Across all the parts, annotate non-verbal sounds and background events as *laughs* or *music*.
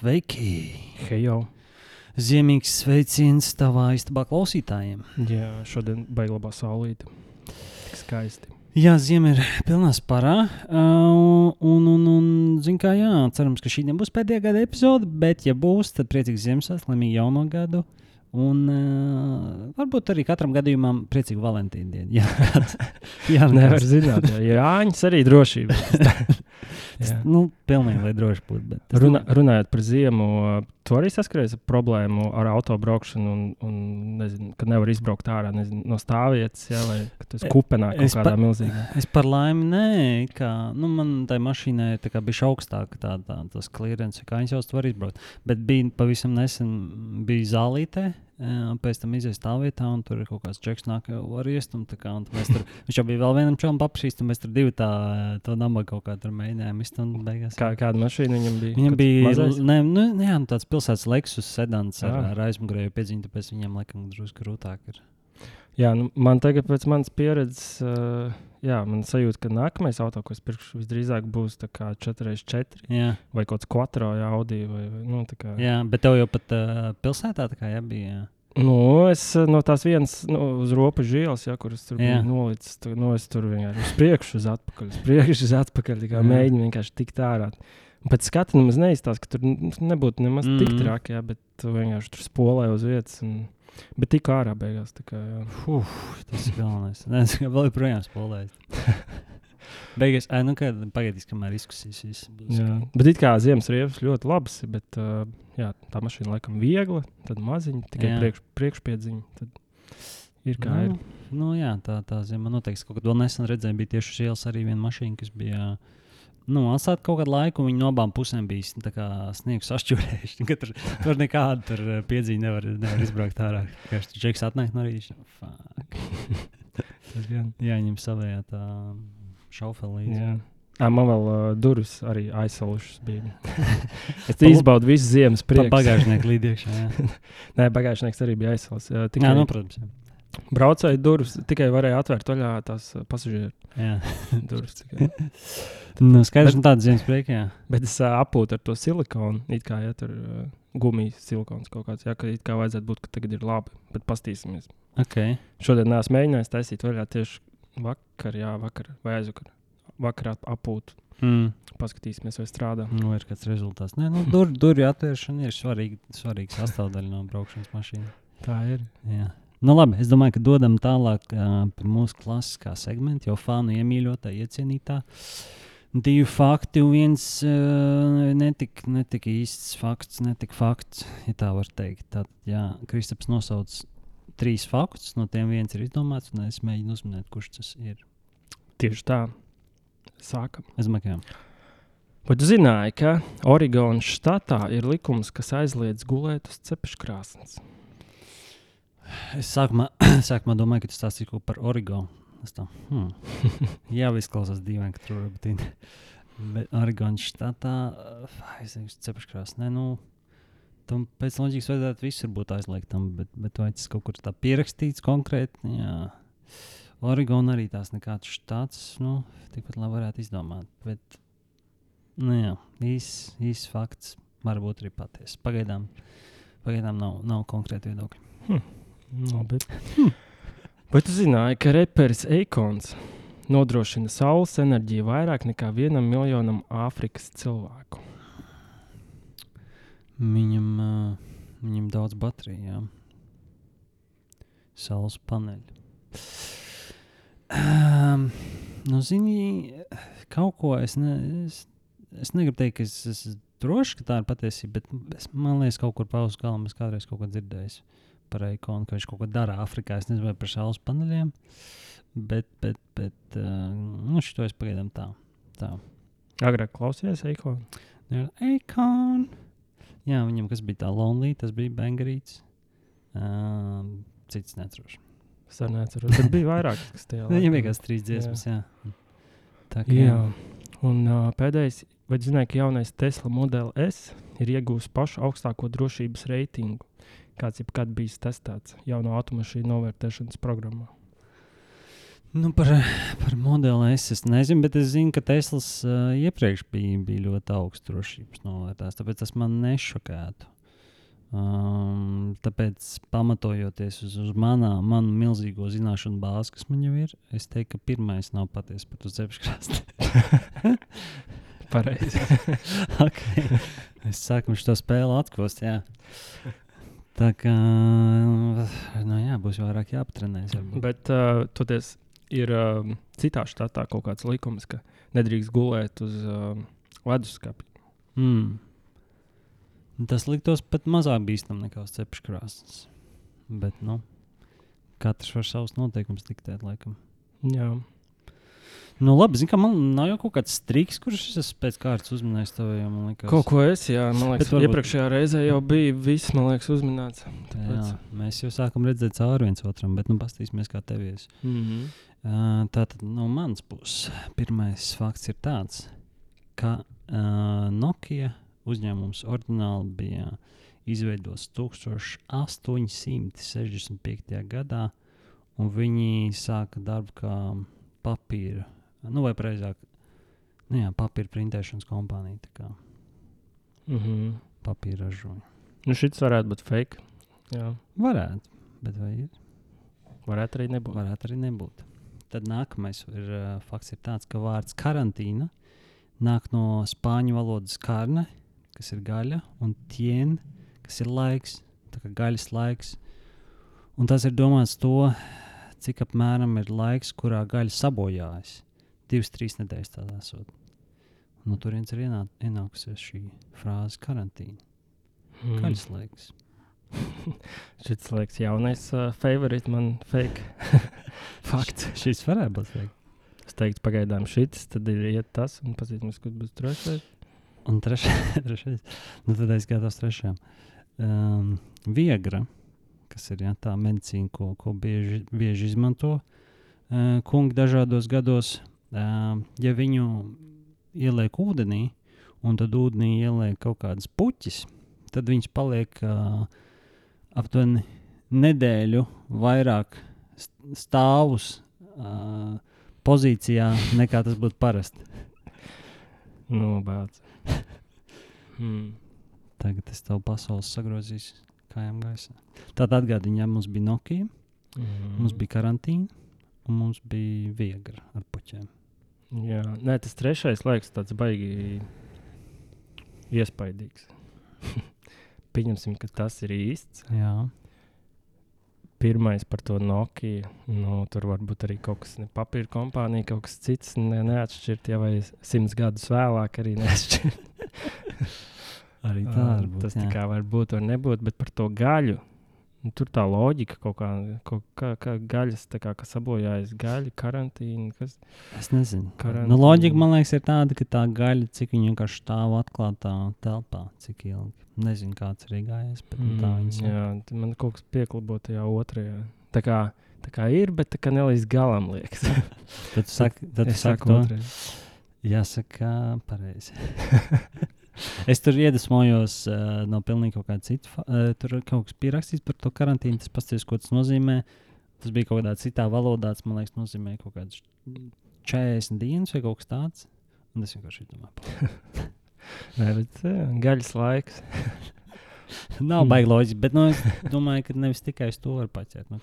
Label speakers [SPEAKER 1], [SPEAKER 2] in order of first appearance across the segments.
[SPEAKER 1] Sveiki!
[SPEAKER 2] Hei, jau.
[SPEAKER 1] Ziemīgs sveiciens tavā istabā klausītājiem.
[SPEAKER 2] Jā, šodien beigas labā saulīte. Tik skaisti.
[SPEAKER 1] Jā, ziema ir pilnā sparā. Uh, un, un, un zin kā, jā, cerams, ka šī nebūs pēdējā gada epizode, bet, ja būs, tad priecīgs Ziemassvētku, laimīgu jauno gadu. Un uh, varbūt arī katram gadījumam priecīgu Valentīnu dienu. *laughs* Jā, jā nu
[SPEAKER 2] Nevar zināt, jā, Jāņas arī drošība. *laughs* Jā.
[SPEAKER 1] Nu, pilnīgi, lai droši būtu.
[SPEAKER 2] Runā, runājot par ziemu, tu arī saskaries ar problēmu ar autobraukšanu, un, un nezinu, ka nevar izbraukt ārā nezinu, no stāvvietas, jā, ka tas
[SPEAKER 1] E-
[SPEAKER 2] kupenā kaut
[SPEAKER 1] es
[SPEAKER 2] kādā
[SPEAKER 1] pa-
[SPEAKER 2] milzīgā.
[SPEAKER 1] Es par laimi nē, kā nu, man tai mašīnai tā kā bija augstāk, tā, tā, tas klients, kā viņas jau var izbraukt. Bet bija pavisam nesen, bija zālītē, eh, pēc tam izjāja stāvvietā, un tur ir kaut kāds čeks, nāk, var iest. un Kā, un tur, *laughs* viņš jau bija vēl vienam čolam paprasījis, un mēs tur divi tā, to nabagu kaut kā tur mēģinājām izturēt. un Beigās,
[SPEAKER 2] Kā, kāda mašīna viņam bija?
[SPEAKER 1] Viņam bija ne, nu, jā, nu, tāds pilsētas Lexus sedans ar,
[SPEAKER 2] Ah.
[SPEAKER 1] ar aizmugurēju piedziņu, tāpēc viņam laikam drusku grūtāk ir.
[SPEAKER 2] Jā, nu, man tagad, pēc manas pieredzes, uh, jā, man sajūta, ka nākamais auto, ko es pirkšu, visdrīzāk būs 4x4
[SPEAKER 1] Jā,
[SPEAKER 2] vai kaut kāds quattro Audi. Vai, vai, nu, tā kā.
[SPEAKER 1] jā, bet tev jau pat uh, pilsētā tā kā jā, bija. Jā.
[SPEAKER 2] Nu, es no tās vienas nu, uz robežas ielas, ja, kuras tur
[SPEAKER 1] Jā.
[SPEAKER 2] bija nolicis, tur, nu, es tur vienkārši uz priekšu, uz atpakaļ, uz priekšu, uz atpakaļ. Mēģinu vienkārši tikt ārā. Un Pēc skata nemaz neizstāsta, ka tur nu, nebūtu nemaz mm. tik
[SPEAKER 1] Mhm.
[SPEAKER 2] traki, ja, bet tu vienkārši tur spolēji uz vietas. Un, bet tik ārā beigās. Kā, jā.
[SPEAKER 1] Uf, tas ir galvenais. Nē, es vēl joprojām spēlēju. *laughs* Beigās, ai, nu, kad pagaidīs, kamēr izkusīs.
[SPEAKER 2] Jā. Bet it kā ziemas rievas ļoti labas, bet uh, jā, tā mašīna laikam viegla, tad maziņa, tikai
[SPEAKER 1] Jā.
[SPEAKER 2] priekš, priekšpiedziņa. Tad ir kā ir.
[SPEAKER 1] Nu, nu, jā, tā, tā zima noteikti. Kaut kad vēl nesen redzēju, bija tieši uz ielas arī viena mašīna, kas bija. Nu, atstāt kaut kādu laiku, un viņi no abām pusēm bija tā kā sniegs sašķūrējuši. *laughs* Tur, tur nekāda tur eh, piedziņa nevar, nevar izbraukt ārā. Kā viņš čeks atnāk no rīta. *laughs*
[SPEAKER 2] Tas gan.
[SPEAKER 1] Jāņem savējā tā šaufeli līdzi.
[SPEAKER 2] Jā. À, man vēl uh, durvis arī aizsalušas bija. *laughs* es izbaudu visu ziemas prieku.
[SPEAKER 1] bagāžnieku līdzi.
[SPEAKER 2] Nē, bagāžnieks arī bija aizsalis. Jā,
[SPEAKER 1] Jā,
[SPEAKER 2] tikai
[SPEAKER 1] nu, protams. Jā.
[SPEAKER 2] Braucēju durvis tikai varēja atvērt vaļā tās uh, pasažieru *laughs* durvis.
[SPEAKER 1] Nu, skaidrs, ka tāda ziemas prieka. Jā.
[SPEAKER 2] Bet es uh, apūtu ar to silikonu. It kā ja tur uh, gumijas silikons kaut kāds. Jā, ka it kā vajadzētu būt, ka tagad ir labi. Bet pastīsimies.
[SPEAKER 1] Okay.
[SPEAKER 2] Šodien neesmu mēģinājis taisīt vaļā tieši vakar, jā, vakar vai aizvakar. Vakarā apūtu.
[SPEAKER 1] Mm.
[SPEAKER 2] Paskatīsimies, vai strādā.
[SPEAKER 1] Nu, ir kāds rezultāts. Nē, nu, dur, durvju atvēršana ir svarīga, svarīga sastāvdaļa no braukšanas mašīnas.
[SPEAKER 2] Tā ir.
[SPEAKER 1] Jā. Nu, labi, es domāju, ka dodam tālāk uh, pie mūsu klasiskā segmenta, jau fanu iemīļotā, iecienītā. Divi fakti, viens uh, netika netik īsts fakts, netika fakts, ja tā var teikt. Tad, jā, Kristaps nosauc trīs faktus, no tiem viens ir izdomāts, un es mēģinu uzminēt, kurš tas ir.
[SPEAKER 2] Tieši tā. Sākam.
[SPEAKER 1] Es ka
[SPEAKER 2] Vai tu zināji, ka Oregonas štatā ir likums, kas aizliedz gulēt uz cepeškrāsnes?
[SPEAKER 1] Es sākumā, *clears throat* sākumā domāju, ka tas stāstīs kaut ko par. Es tā, hmm. *laughs* Jā, viss klausās dīvaini, ka tur ir būt. Bet Oregonas štatā, es nezinu, cepeškrās. Nē, nu, tam pēc loģikas vajadzētu visur būt aizliegtam, bet, bet vai tas kaut kur tā pierakstīts konkrēti? Jā. Oregona arī tās nekāds štats, nu, tikpat labi varētu izdomāt. Bet, nu jā, īsts īs fakts varbūt arī patiesa. Pagaidām, pagaidām nav, nav konkrēti viedokļi.
[SPEAKER 2] Labi. Vai tu zināji, ka reperis Eikons nodrošina saules enerģiju vairāk nekā vienam miljonam Āfrikas cilvēku?
[SPEAKER 1] Viņam, uh, viņam daudz bateriju, jā. Saules paneļi. Um, nu, zini, kaut ko es, ne, es, es negribu teikt, ka es esmu drošs, ka tā ir patiesība, bet es, man liekas, kaut kur pauzes galā es kādreiz kaut ko dzirdēju par ikonu, ka viņš kaut ko dara Āfrikā. Es nezinu, vai par saules paneļiem, bet, bet, bet uh, nu, šito es pagaidām tā. tā.
[SPEAKER 2] Agrāk klausījās Eikonu.
[SPEAKER 1] Ekon. Jā, viņam kas bija tā lonely, tas bija Bangarīts. Um, cits neatceros.
[SPEAKER 2] Es arī neatceros. Bet bija vairāk, kas tajā *laughs*
[SPEAKER 1] Viņam
[SPEAKER 2] laikā.
[SPEAKER 1] bija kas trīs dziesmas, jā. Tā kā
[SPEAKER 2] Jā, un uh, pēdējais, vai zināji, ka jaunais Tesla Model S ir iegūmis pašu augstāko drošības reitingu, kāds jebkad bijis testēts jauno automašīnu novērtēšanas programmā?
[SPEAKER 1] Nu, par, par modeli es, es nezinu, bet es zinu, ka Teslas uh, iepriekš bija, bija ļoti augsts drošības novērtējums. Tāpēc tas man nešokētu. Um, tāpēc, pamatojoties uz, uz manā, manu milzīgo zināšanu bāzi, kas man jau ir, es teiktu, ka pirmais nav patiesi pat uz cepškrasta. *laughs*
[SPEAKER 2] Pareizi. *laughs*
[SPEAKER 1] okay. Es saku, viņš to spēli atkost. Tā kā nu, jā, būs vairāk jāpatrenēs. varbūt.
[SPEAKER 2] Bet uh, toties ir uh, citā štatā kaut kāds likums, ka nedrīkst gulēt uz uh, leduskapja.
[SPEAKER 1] Mm. Tas liktos pat mazāk bīstami nekā uz cepškrāsnes. Bet, nu, katrs var savus noteikumus diktēt, laikam.
[SPEAKER 2] Jā.
[SPEAKER 1] Nu, labi, zinu, ka man nav jau kaut kāds striks, kurš es pēc kārtas uzminējis tev,
[SPEAKER 2] Kaut ko es, jā, man liekas,
[SPEAKER 1] Bet varbūt-
[SPEAKER 2] iepriekšējā reizē jau bija viss, man liekas, uzminēts.
[SPEAKER 1] Jā, mēs jau sākam redzēt cauri viens otram, bet nu paskatīsimies, kā tev ies.
[SPEAKER 2] Mm -hmm.
[SPEAKER 1] Uh, tātad no manas puses pirmais fakts ir tāds, ka uh, Nokia uzņēmums oriģināli bija izveidots 1865. gadā, un viņi sāka darbu kā papīra, nu vai precīzāk, nu jā, papīra printēšanas kompānija, tā kā
[SPEAKER 2] Mm -hmm.
[SPEAKER 1] papīra ražoja.
[SPEAKER 2] Nu, šis varētu būt fake. Jā,
[SPEAKER 1] Varētu, bet vai ir?
[SPEAKER 2] varētu arī nebūt.
[SPEAKER 1] Varētu arī nebūt. Tad nākamais ir, uh, fakts ir tāds, ka vārds karantīna nāk no spāņu valodas karne, kas ir gaļa, un tien, kas ir laiks, tā kā gaļas laiks. Un tas ir domāts to, cik apmēram ir laiks, kurā gaļa sabojājas. Divas, trīs nedēļas tādā esot. No turienes ir ienā, ienākusies šī frāze karantīna.
[SPEAKER 2] Mm.
[SPEAKER 1] Gaļas laiks. *laughs*
[SPEAKER 2] Šis liekas, jaunais uh, favorite man fake. *laughs* Fakts.
[SPEAKER 1] Šis varētu būt veiks.
[SPEAKER 2] Es teiktu, pagaidām šis, tad ir iet tas, un pazīstams, kurš būs trešais.
[SPEAKER 1] Un trešais, *laughs* trešais. Nu, tad skatos trešajam. Um, Viegra, kas ir jā, tā medicīna, ko, ko bieži, bieži izmanto uh, kungi dažādos gados. Ja viņu ieliek ūdenī, un tad ūdenī ieliek kaut kādas puķis, tad viņš paliek uh, aptuveni nedēļu vairāk st- stāvus uh, pozīcijā nekā tas būtu parasti.
[SPEAKER 2] Bāc. hmm.
[SPEAKER 1] Tagad es tev pasaules sagrozīšu kājām gaisā. Tātad atgādini, ja mums bija Nokia,
[SPEAKER 2] Mm.
[SPEAKER 1] mums bija karantīna un mums bija viegli ar puķiem.
[SPEAKER 2] Jā, nē, tas trešais laiks tāds baigi iespaidīgs. *laughs* Pieņemsim, ka tas ir īsts.
[SPEAKER 1] Jā,
[SPEAKER 2] Pirmais par to Nokia. Nu, tur var būt arī kaut kas ne papīra kompānija, kaut kas cits ne, neatšķirt, ja vai simts gadus vēlāk arī neatšķirt. *laughs*
[SPEAKER 1] arī tā var būt.
[SPEAKER 2] Tas
[SPEAKER 1] jā.
[SPEAKER 2] tā kā var būt, var nebūt, bet par to gaļu. Nu, Tur tā loģika kaut kā, kaut kā, kā gaļas, kā, kas sabojājas gaļa, karantīna. Kas...
[SPEAKER 1] Es nezinu.
[SPEAKER 2] Karantīna.
[SPEAKER 1] Nu, loģika man liekas, ir tāda, ka tā gaļa, cik viņa vienkārši stāv atklātā telpā, cik ilgi. Nezinu, kāds ir gājis, bet mm, tā viņa saka.
[SPEAKER 2] jā, man kaut kas pieklabo tajā otrajā. Tā kā, tā kā ir, bet tā kā ne līdz galam liekas.
[SPEAKER 1] Tad tu saki, tad tu saki to.
[SPEAKER 2] otrajā.
[SPEAKER 1] Jāsaka, pareizi. *laughs* es tur iedvesmojos uh, no pilnīgi kaut kāda cita. Uh, tur kaut kas pierakstīts par to karantīnu. Tas pasties, ko tas nozīmē. Tas bija kaut kādā citā valodā. Tas, man liekas, nozīmē kaut kādas 40 dienas vai kaut kas tāds. Un es vienkārši domāju, *laughs*
[SPEAKER 2] Nē, bet jā, gaļas laiks. *laughs*
[SPEAKER 1] nav baigi loģiski. Bet nu, es domāju, ka nevis tikai uz to var paķert. Nu,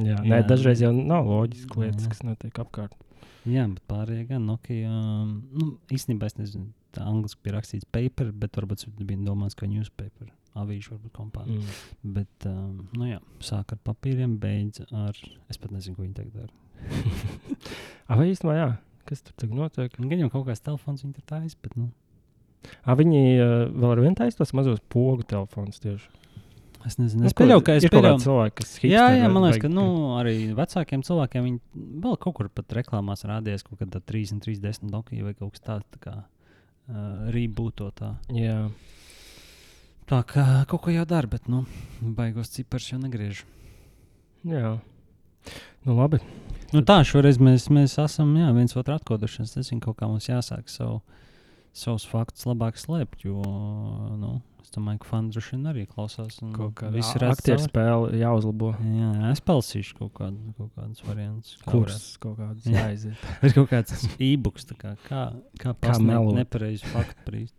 [SPEAKER 2] Jā,
[SPEAKER 1] Jā.
[SPEAKER 2] nē, dažreiz jau nav loģiski lietas,
[SPEAKER 1] Jā.
[SPEAKER 2] kas notiek apkārt.
[SPEAKER 1] jā, bet pārējie gan Nokia. Um, nu, īstenībā es nezinu, tā angliski bija rakstīts paper, bet varbūt tas bija domāts kā newspaper. Avīžu varbūt kompānija.
[SPEAKER 2] Mm.
[SPEAKER 1] Bet, um, nu jā, sāk ar papīriem, beidz ar. Es pat nezinu, ko viņi tagad dara. *laughs*
[SPEAKER 2] Vai īstenībā, jā, kas tur tagad notiek?
[SPEAKER 1] Gan jau kaut kāds telefons viņi tur taisa, bet, nu,
[SPEAKER 2] A, viņi uh, vēl ar vienu taisa tos mazos pogu telefonus tieši.
[SPEAKER 1] es nezinu.
[SPEAKER 2] Nu,
[SPEAKER 1] Es pieļauju, ka es
[SPEAKER 2] ir
[SPEAKER 1] pieļauju.
[SPEAKER 2] kādi cilvēki, kas
[SPEAKER 1] Jā,
[SPEAKER 2] hipsteri
[SPEAKER 1] jā,
[SPEAKER 2] vai-
[SPEAKER 1] man liekas,
[SPEAKER 2] vai-
[SPEAKER 1] ka nu, arī vecākiem cilvēkiem viņi vēl kaut kur pat reklāmās rādījās kaut kāda 3, 30 Nokia vai kaut kas tāds tā uh, reboototā.
[SPEAKER 2] Jā,
[SPEAKER 1] Tā kā kaut ko jau dara, bet, nu, baigos cipars jau negriež.
[SPEAKER 2] jā. Nu, labi.
[SPEAKER 1] Nu, tā šoreiz mēs, mēs esam jā, viens otru atkoduši. Es nezinu, kaut kā mums jāsāk savu savus faktus labāk slēpt. Jo, nu, es domāju, ka fani droši vien arī klausās. visi redz
[SPEAKER 2] aktieru spēle jāuzlabo.
[SPEAKER 1] Jā, es pelsīšu kaut, kādu, kaut kādus variantus. kā
[SPEAKER 2] Kurs kaut kāds
[SPEAKER 1] Jā.
[SPEAKER 2] jāiziet. *laughs*
[SPEAKER 1] Ir kaut kāds e-books, kā, kā, kā
[SPEAKER 2] Kā melot.
[SPEAKER 1] nepareizu faktu prīst.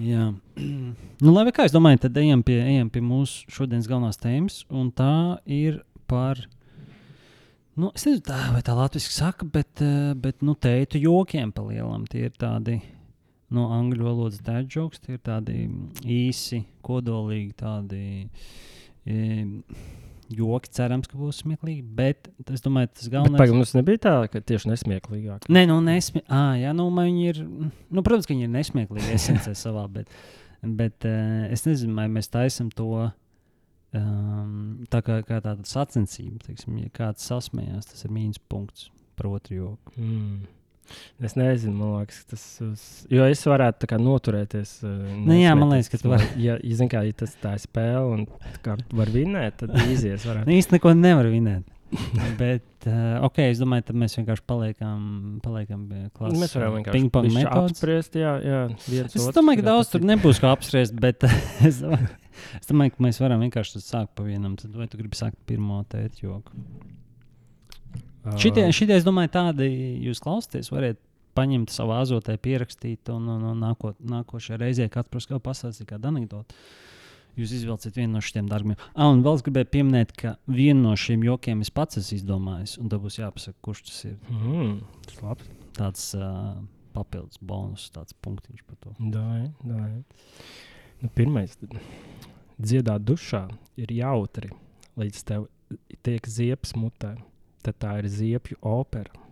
[SPEAKER 1] Jā, *clears throat* nu, labi, kā es domāju, tad ejam pie, ejam pie mūsu šodienas galvenās tēmas, un tā ir par, nu, es nezinu, tā, vai tā latviešu saka, bet, eh, bet nu, teitu jokiem pa lielam. Tie ir tādi, no angļu valodas dad jokes, tie ir tādi īsi, kodolīgi, tādi e, joki, cerams, ka būs smieklīgi, bet es domāju, tas galvenais.
[SPEAKER 2] pagaidām, tas nebija tā, ka tieši nesmieklīgāk.
[SPEAKER 1] Nē, nu, nesmie... ah, jā, nu, man viņi ir. Nu, protams, ka viņi ir nesmieklīgi esencē savā, bet, bet uh, es nezinu, vai mēs taisām to um, tā kā, kā tāda sacensība. Teiksim, ja kāds sasmējās, tas ir mīnus punkts par otru joku.
[SPEAKER 2] Mm. Es nezinu, man liekas, tas uz... Jo es varētu tā kā noturēties. Uh,
[SPEAKER 1] Nu jā, man liekas, ka tu vari.
[SPEAKER 2] Ja, ja, zin, kā, ja tas tā ir spēle un tā kā var vinēt, tad izies.
[SPEAKER 1] Nu, īsti neko nevar vinēt. *laughs* Bet, uh, ok, es domāju, tad mēs vienkārši paliekam, paliekam pie klases.
[SPEAKER 2] Mēs varam vienkārši
[SPEAKER 1] ping-pong metodas.
[SPEAKER 2] apspriest. Jā, jā,
[SPEAKER 1] Es
[SPEAKER 2] otru,
[SPEAKER 1] domāju, ka daudz
[SPEAKER 2] tas
[SPEAKER 1] tur nebūs ko apspriest, bet *laughs* es domāju, es domāju, ka mēs varam vienkārši sākt pa vienam. Tad vai tu gribi sākt pirmo tēti joku? Šitie, šitie, es domāju, tādi jūs klausāties, variet paņemt savā azotē, pierakstīt, un, un, un nāko, nākošajā reizē katrs kaut ko pastāstīt, kādu anekdoti. Jūs izvelciet vienu no šiem darbiem. Ah, un vēl es gribēju pieminēt, ka vienu no šiem jokiem es pats esmu izdomājis, un tad būs jāpasaka, kurš tas ir.
[SPEAKER 2] Mm, tas labs.
[SPEAKER 1] Tāds uh, papildus bonus, tāds punktiņš par to.
[SPEAKER 2] Dāj, dāj. Nu, pirmais, tad dziedāt dušā ir jautri, līdz tev tiek ziepes mutē. Tad tā ir ziepju opera.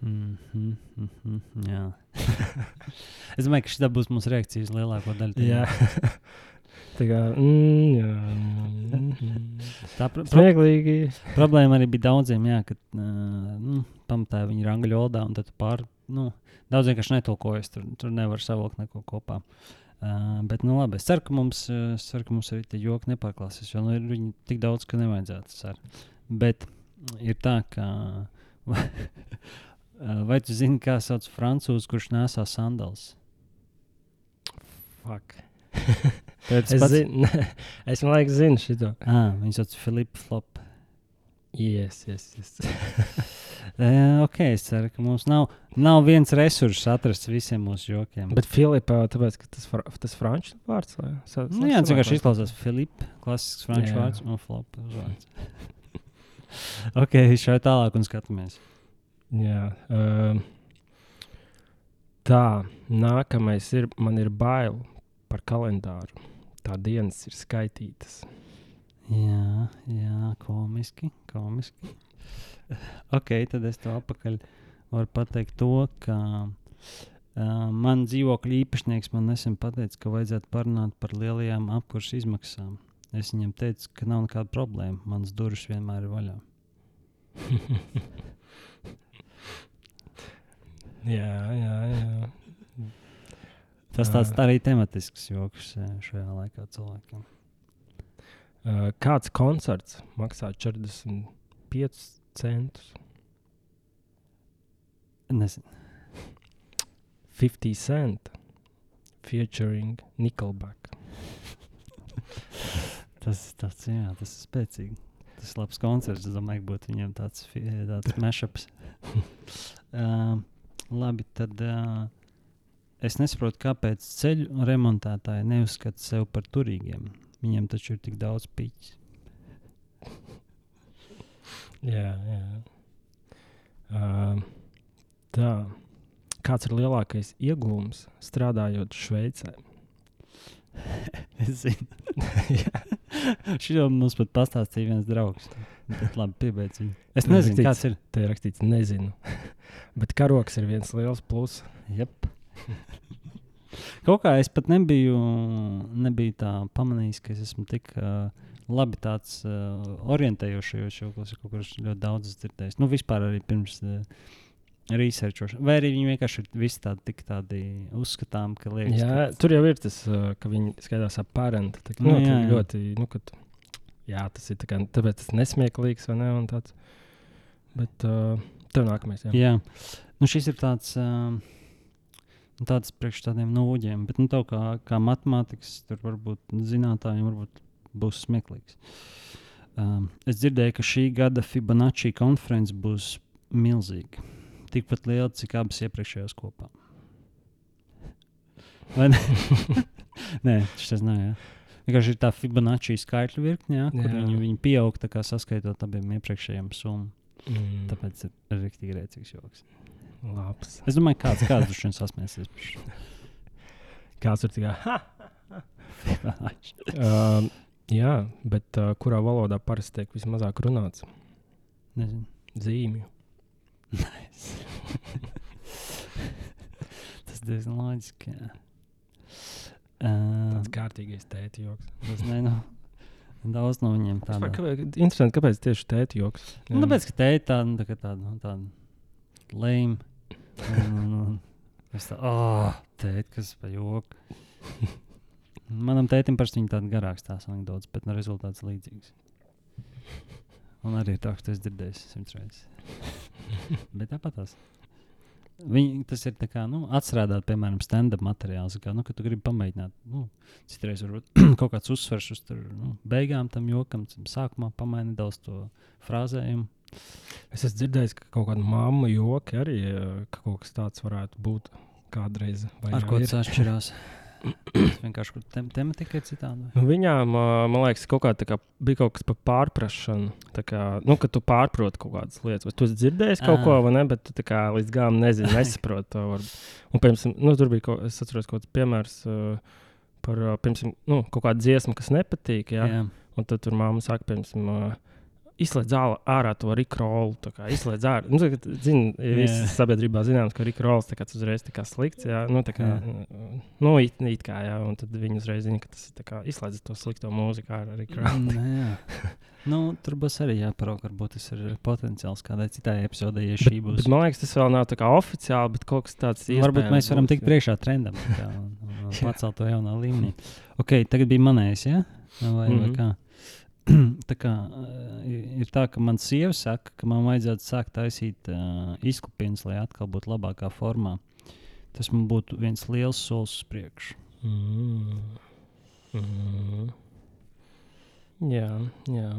[SPEAKER 1] Mm -hmm, mm -hmm, jā. *laughs* es domāju, ka šī būs mūsu reakcija uz lielāko daļu.
[SPEAKER 2] Jā, *laughs* tā kā mm, jā, mm,
[SPEAKER 1] Tā pro pro
[SPEAKER 2] smieklīgi.
[SPEAKER 1] problēma arī bija daudziem, jā, ka uh, nu, pamatā viņi ir angļu valodā, un tad pār, nu, daudz vienkārši netulkojas, tur, tur nevar savilkt neko kopā. Uh, bet, nu, labi, es ceru, ka mums, uh, ceru, ka mums arī tie joki nepārklāsies, jo nu, ir viņi tik daudz, ka nevajadzētu. ceru. Bet ir tā, ka. *laughs* Vai tu zini, kā sauc frančūzi, kurš nesā sandāls?
[SPEAKER 2] Fuck. *laughs* Es, zinu, *laughs* es man liekas, zinu šo.
[SPEAKER 1] Ah, viņš sauc Filipu Flop.
[SPEAKER 2] Yes, yes, yes.
[SPEAKER 1] Uh, ok, es ceru, ka mums nav, nav viens resurss atrasts visiem mūsu jokiem.
[SPEAKER 2] Bet Filipā, tāpēc, ka tas, fra, tas franču vārds vai? Sa,
[SPEAKER 1] nu, jā, tas vienkārši izklausās Filips, klasisks franču
[SPEAKER 2] Jā.
[SPEAKER 1] vārds un flop vārds. *laughs* ok, šai tālāk un skatāmies.
[SPEAKER 2] Jā. Um, tā, nākamais ir, man ir bail par kalendāru. Tā dienas ir skaitītas.
[SPEAKER 1] Jā, jā, komiski, komiski. *laughs* ok, tad es to apakaļ varu pateikt to, ka uh, man dzīvokļa īpašnieks man nesen pateica, ka vajadzētu parunāt par lielajām apkurses izmaksām. Es viņam teicu, ka nav nekāda problēma. Mans durvis vienmēr ir vaļā. *laughs*
[SPEAKER 2] jā, jā, jā.
[SPEAKER 1] Tas tāds
[SPEAKER 2] Ā.
[SPEAKER 1] arī tematisks joks eh, šajā laikā cilvēkiem.
[SPEAKER 2] Uh, kāds koncerts maksā 45 centus?
[SPEAKER 1] Nezinu.
[SPEAKER 2] 50 cent featuring Nickelback. *laughs*
[SPEAKER 1] Tas, tas, jā, tas ir spēcīgi. Tas ir labs koncerts. Es domāju, ka būtu viņam tāds, tāds mashups. *laughs* uh, labi, tad uh, es nesaprotu, kāpēc ceļu remontētāji neuzskata sevi par turīgiem. Viņiem taču ir tik daudz piķis. *laughs*
[SPEAKER 2] Jā, jā. Uh, tā. Kāds ir lielākais iegūms strādājot Šveicē? *laughs*
[SPEAKER 1] Es zinu. *laughs* Šo mums pat pastāstīja viens draugs. Bet labi, piebeidz viņu. Es nezinu,
[SPEAKER 2] rakstīts-
[SPEAKER 1] kāds ir.
[SPEAKER 2] Te ir rakstīts, nezinu. *laughs* Bet karoks ir viens liels pluss.
[SPEAKER 1] Jep. Kaut kā es pat nebiju, nebiju tā pamanījis, ka es esmu tik uh, labi tāds uh, orientējošs, jo kaut kur ļoti daudz dzirdējis. Nu, vispār arī pirms uh, researchošanas. Vai arī viņi vienkārši ir visi tādi, tik tādi uzskatām, ka liekas,
[SPEAKER 2] Jā,
[SPEAKER 1] ka
[SPEAKER 2] tur jau ir tas, uh, ka viņi skaitās ap parenti. Tā,
[SPEAKER 1] Nu,
[SPEAKER 2] nu,
[SPEAKER 1] jā,
[SPEAKER 2] jā, ļoti, nu, kad, jā, tas ir tā kā, tāpēc tas nesmieklīgs vai ne? un Tāds. Bet uh, tev nākamais. Jā.
[SPEAKER 1] Jā, nu, šis ir tāds. Uh, Tāds priekš tādiem nūģiem, bet nu, tev kā, kā matemātikas, tur varbūt zinātājiem varbūt būs smieklīgs. Um, es dzirdēju, ka šī gada Fibonacci konference būs milzīga. Tikpat liela, cik abas iepriekšējās kopā. Vai ne? *laughs* Nē, tas nav. Jā. Vienkārši ir tā Fibonacci skaitļu virkne, jā, kur
[SPEAKER 2] Jā.
[SPEAKER 1] viņi, viņi pieaug tā kā saskaitot abiem iepriekšējiem summām.
[SPEAKER 2] Mm.
[SPEAKER 1] Tāpēc ir rīktīgi rēcīgs joks.
[SPEAKER 2] Labs.
[SPEAKER 1] Es domāju, kāds kāds tur sasmēsies. par šo
[SPEAKER 2] Kāds ir tikai. Ha! Uh, jā, bet uh, kurā valodā parasti tiek vismazāk runāts?
[SPEAKER 1] Nezinu.
[SPEAKER 2] Zīmju.
[SPEAKER 1] Nice. Tas diezgan loģiski. jā. Uh,
[SPEAKER 2] Tāds kārtīgais tēta joks.
[SPEAKER 1] tas ne, nu, daudz no viņiem
[SPEAKER 2] Vispār,
[SPEAKER 1] tādu.
[SPEAKER 2] Kāpēc, interesanti, kāpēc tieši tēta joks?
[SPEAKER 1] Nu, tāpēc, ka ir tāda, nu, tā, kā tāda, nu, tāda lēma. Es tā, ah, oh, tēt, kas pa joku. Manam tētim parasti viņa tāda garāks tās anekdotas, bet no rezultāts līdzīgs. Un arī ir tā, ka tu esi dzirdējis simts reizes. Bet tāpat tās. Viņi, tas ir kā, nu, atstrādāt, piemēram, stand-up materiāls. Kā, nu, tu gribi pamēģināt, nu, citreiz varbūt *clears throat* kaut kāds uzsvers uz tur, nu, beigām tam jokam, tam sākumā pamaini nedaudz to frāzējumu.
[SPEAKER 2] Es esmu dzirdējis, ka kaut kāda mamma joki arī ka kaut kas tāds varētu būt kādreiz.
[SPEAKER 1] Ar ko tas atšķirās? *laughs* Tas vienkārši kur tem tematika ir citāda.
[SPEAKER 2] Nu, Viņām, man liekas, kaut kā, kā bija kaut kas par pārprašanu. Tā Kā, nu, kad tu pārproti kaut kādas lietas, vai tu esi dzirdējis kaut
[SPEAKER 1] Ā.
[SPEAKER 2] ko, vai ne? Bet tu kā līdz galam nezini, *laughs* nesaproti to. Var... Un, piemēram, nu, tur bija kaut, es atceros, kaut kāds piemērs uh, par ā, piemēram, nu, kaut kādu dziesmu, kas nepatīk. Ja?
[SPEAKER 1] Jā,
[SPEAKER 2] Un tad tur māma saka, piemēram, uh, izslēdz ārā to rikrolu. Izslēdz ārā. Nu, tagad, zin,
[SPEAKER 1] Jā.
[SPEAKER 2] visas sabiedrībā zināms, ka rikrols tas uzreiz tā kā slikts. Jā, nu, tā kā,
[SPEAKER 1] Jā.
[SPEAKER 2] nu, it, it kā, jā, un tad viņi uzreiz zina, ka tas ir tā kā izslēdz to slikto mūziku ārā rikrolu. *laughs*
[SPEAKER 1] Nē, jā. nu, tur būs arī jāparauga, varbūt tas ir potenciāls kādai citai epizodei, ja šī būs.
[SPEAKER 2] Bet, man liekas, tas vēl nav tā kā oficiāli, bet kaut kas tāds -
[SPEAKER 1] Varbūt mēs varam tikt priekšā trendam tā un, un, un *laughs* pacelt to jaunā līmenī. Ok, tagad bija manējais, ja? Vai, mm -hmm. vai
[SPEAKER 2] Mhm.
[SPEAKER 1] kā? *clears throat* tā kā uh, ir tā, ka man sieva saka, ka man vajadzētu sākt taisīt uh, izklāpienas, lai atkal būtu labākā formā. Tas man būtu viens liels solis uz priekšu.
[SPEAKER 2] Mm. Mm. Jā, jā.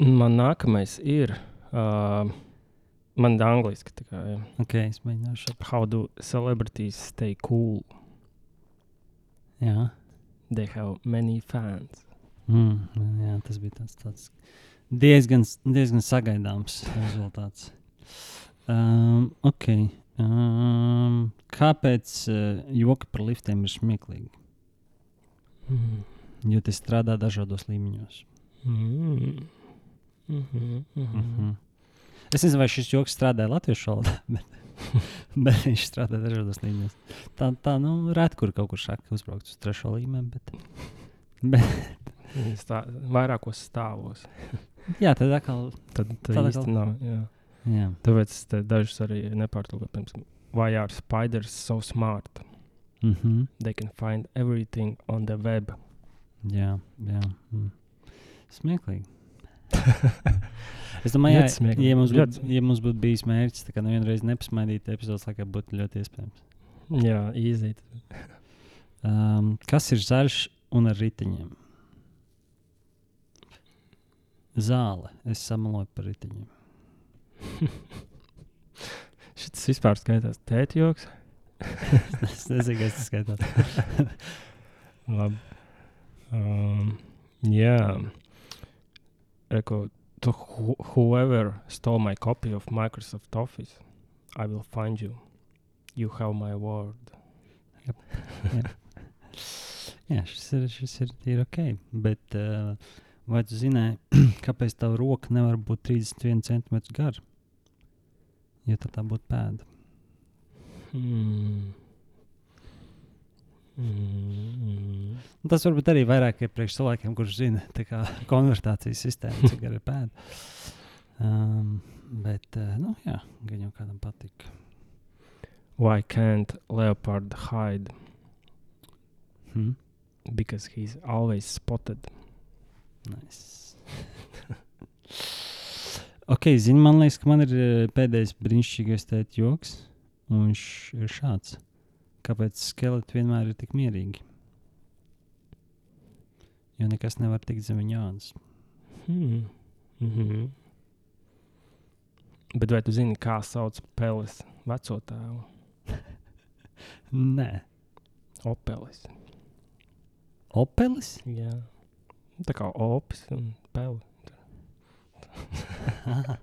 [SPEAKER 2] Man nākamais ir. Uh, man ir angliski. tā Kā, jā.
[SPEAKER 1] Ok, es mēģināšu.
[SPEAKER 2] How do celebrities stay cool?
[SPEAKER 1] Jā.
[SPEAKER 2] They have many fans.
[SPEAKER 1] Mm, jā, tas bija tāds, tāds diezgan, diezgan sagaidāms rezultāts. Um, okay. um, kāpēc uh, joki par liftiem ir smieklīgi?
[SPEAKER 2] Mm.
[SPEAKER 1] Jo tas strādā dažādos līmeņos.
[SPEAKER 2] Mm. Mm -hmm, mm
[SPEAKER 1] Mm
[SPEAKER 2] -hmm.
[SPEAKER 1] -hmm. Es nezinu, vai šis joks strādā latviešu valodā, *laughs* bet, *laughs* bet viņš strādā dažādos līmeņos. Tā, tā nu, rēt, kur kaut kur šādi uzbraukt uz trešo līmeni. Bet, *laughs* bet,
[SPEAKER 2] Stā, vairākos stāvos. *laughs*
[SPEAKER 1] jā, tad atkal.
[SPEAKER 2] Tad tā
[SPEAKER 1] Tad
[SPEAKER 2] īsti
[SPEAKER 1] atkal-
[SPEAKER 2] nav. Jā.
[SPEAKER 1] Jā.
[SPEAKER 2] Tāpēc dažus arī nepārtulkoju. Piemēram, why are spiders so smart?
[SPEAKER 1] Mm -hmm.
[SPEAKER 2] They can find everything on the web.
[SPEAKER 1] Jā, jā. Mm. Smieklīgi. *laughs* Es domāju,
[SPEAKER 2] Ļoti
[SPEAKER 1] ja, mums būtu, ja mums būtu bijis mērķis, tad nevienreiz nepasmaidīt epizodes, laikā būtu ļoti iespējams.
[SPEAKER 2] Jā, īzīt.
[SPEAKER 1] Um, *laughs* kas ir zaļš un ar riteņiem? Zāle. Es samaloju par riteņiem. *laughs*
[SPEAKER 2] Šis vispār skaitās tētjoks.
[SPEAKER 1] es nezinu, kas tas skaitās.
[SPEAKER 2] Labi. Um, jā. Eko, to who, whoever stole my copy of Microsoft Office, I will find you. You have my word.
[SPEAKER 1] Jā, šis ir, šis ir, ir ok. Bet uh, vai tu zināji, kāpēc tava roka nevar būt 31 cm gara? Jo tad tā būtu pēda.
[SPEAKER 2] Hmm. Mm.
[SPEAKER 1] Un Tas varbūt arī vairāk ir priekš cilvēkiem, kurš zina kā konvertācijas sistēmu, cik *laughs* gara ir pēda. Um, bet, uh, nu, jā, gan jau kādam patīk.
[SPEAKER 2] Why can't leopard hide?
[SPEAKER 1] Hmm?
[SPEAKER 2] Because he's always spotted.
[SPEAKER 1] Nice. ok, zini, man liekas, ka man ir eh, pēdējais brīnišķīgais tēta joks. Un viņš ir šāds. Kāpēc skeleti vienmēr ir tik mierīgi? Jo nekas nevar tikt zem viņa ādas.
[SPEAKER 2] Hmm. Mm -hmm. Bet vai tu zini, kā sauc Peles veco tēvu? *laughs*
[SPEAKER 1] Nē,
[SPEAKER 2] Opelis.
[SPEAKER 1] Opelis.
[SPEAKER 2] Jā. Tā kā opis un peli. *laughs*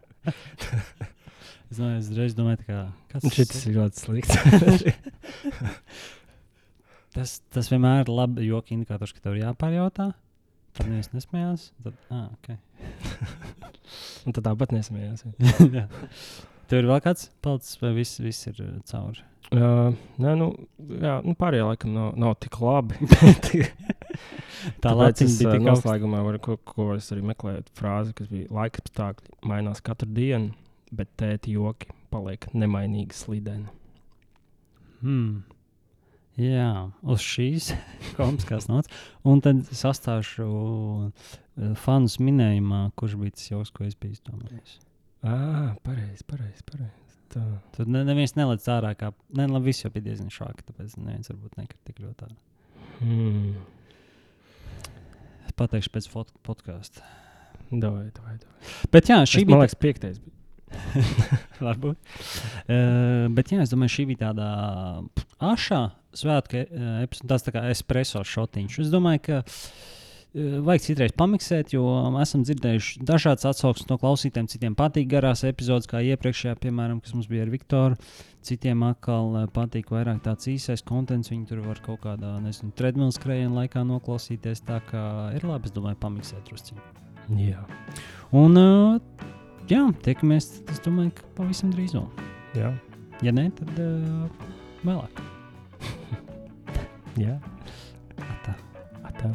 [SPEAKER 1] es domāju, es reiz domāju, kas
[SPEAKER 2] Šis ir ļoti slikts. *laughs* *laughs*
[SPEAKER 1] tas, tas vienmēr ir labi joka indikators, ka tev ir jāpārjautā. Tad neviens nesmējās. Tad, ah, okay. *laughs*
[SPEAKER 2] un tad tāpat nesmējās.
[SPEAKER 1] Jā. *laughs* Tev ir vēl kāds palicis, vai viss, viss ir cauri?
[SPEAKER 2] Uh, nē, nu, jā, nu pārējie laikam nav, nav tik labi.
[SPEAKER 1] Tā
[SPEAKER 2] es
[SPEAKER 1] bija augsta.
[SPEAKER 2] noslēgumā, varu, ko, ko es arī meklēju, frāzi, kas bija laika apstākļi mainās katru dienu, bet tēti joki paliek nemainīgi slideni.
[SPEAKER 1] Hmm. Jā, uz šīs *laughs* komiskās nots. Un tad sastāšu uh, fanus minējumā, kurš bija tas joks, ko es biju izdomājis.
[SPEAKER 2] Ah, pareizi, pareizi. Pareiz. Tā.
[SPEAKER 1] Tur ne, neviens nelaiž ārā, kā. Nē, labi, viss jau bija diezgan šādi, tāpēc neviens varbūt nekrīt tik ļoti ārā.
[SPEAKER 2] Hmm.
[SPEAKER 1] Es pateikšu pēc podkāsta.
[SPEAKER 2] Davai, davai, davai.
[SPEAKER 1] Bet jā, šī
[SPEAKER 2] Šī
[SPEAKER 1] bija
[SPEAKER 2] man liekas piektais. bija. *laughs*
[SPEAKER 1] Varbūt. Uh, bet jā, es domāju, šī bija tāda ašā svētku uh, epizode, tāds tā kā espreso šotiņš. Es domāju, ka uh, vajag citreiz pamiksēt, jo esam dzirdējuši dažādas atsauksmes no klausītājiem. Citiem patīk garās epizodes, kā iepriekšējā, piemēram, kas mums bija ar Viktoru. Citiem atkal uh, patīk vairāk tāds īsais kontents. Viņi tur var kaut kādā, nezinu, treadmill skrējienā laikā noklausīties. Tā kā ir labi, es domāju, pamiksēt drusku.
[SPEAKER 2] Jā.
[SPEAKER 1] Un, uh, jā, tiekamies, es domāju, ka pavisam drīz vēl.
[SPEAKER 2] Jā.
[SPEAKER 1] Ja nē, tad uh, vēlāk.
[SPEAKER 2] jā. Atā. Atā.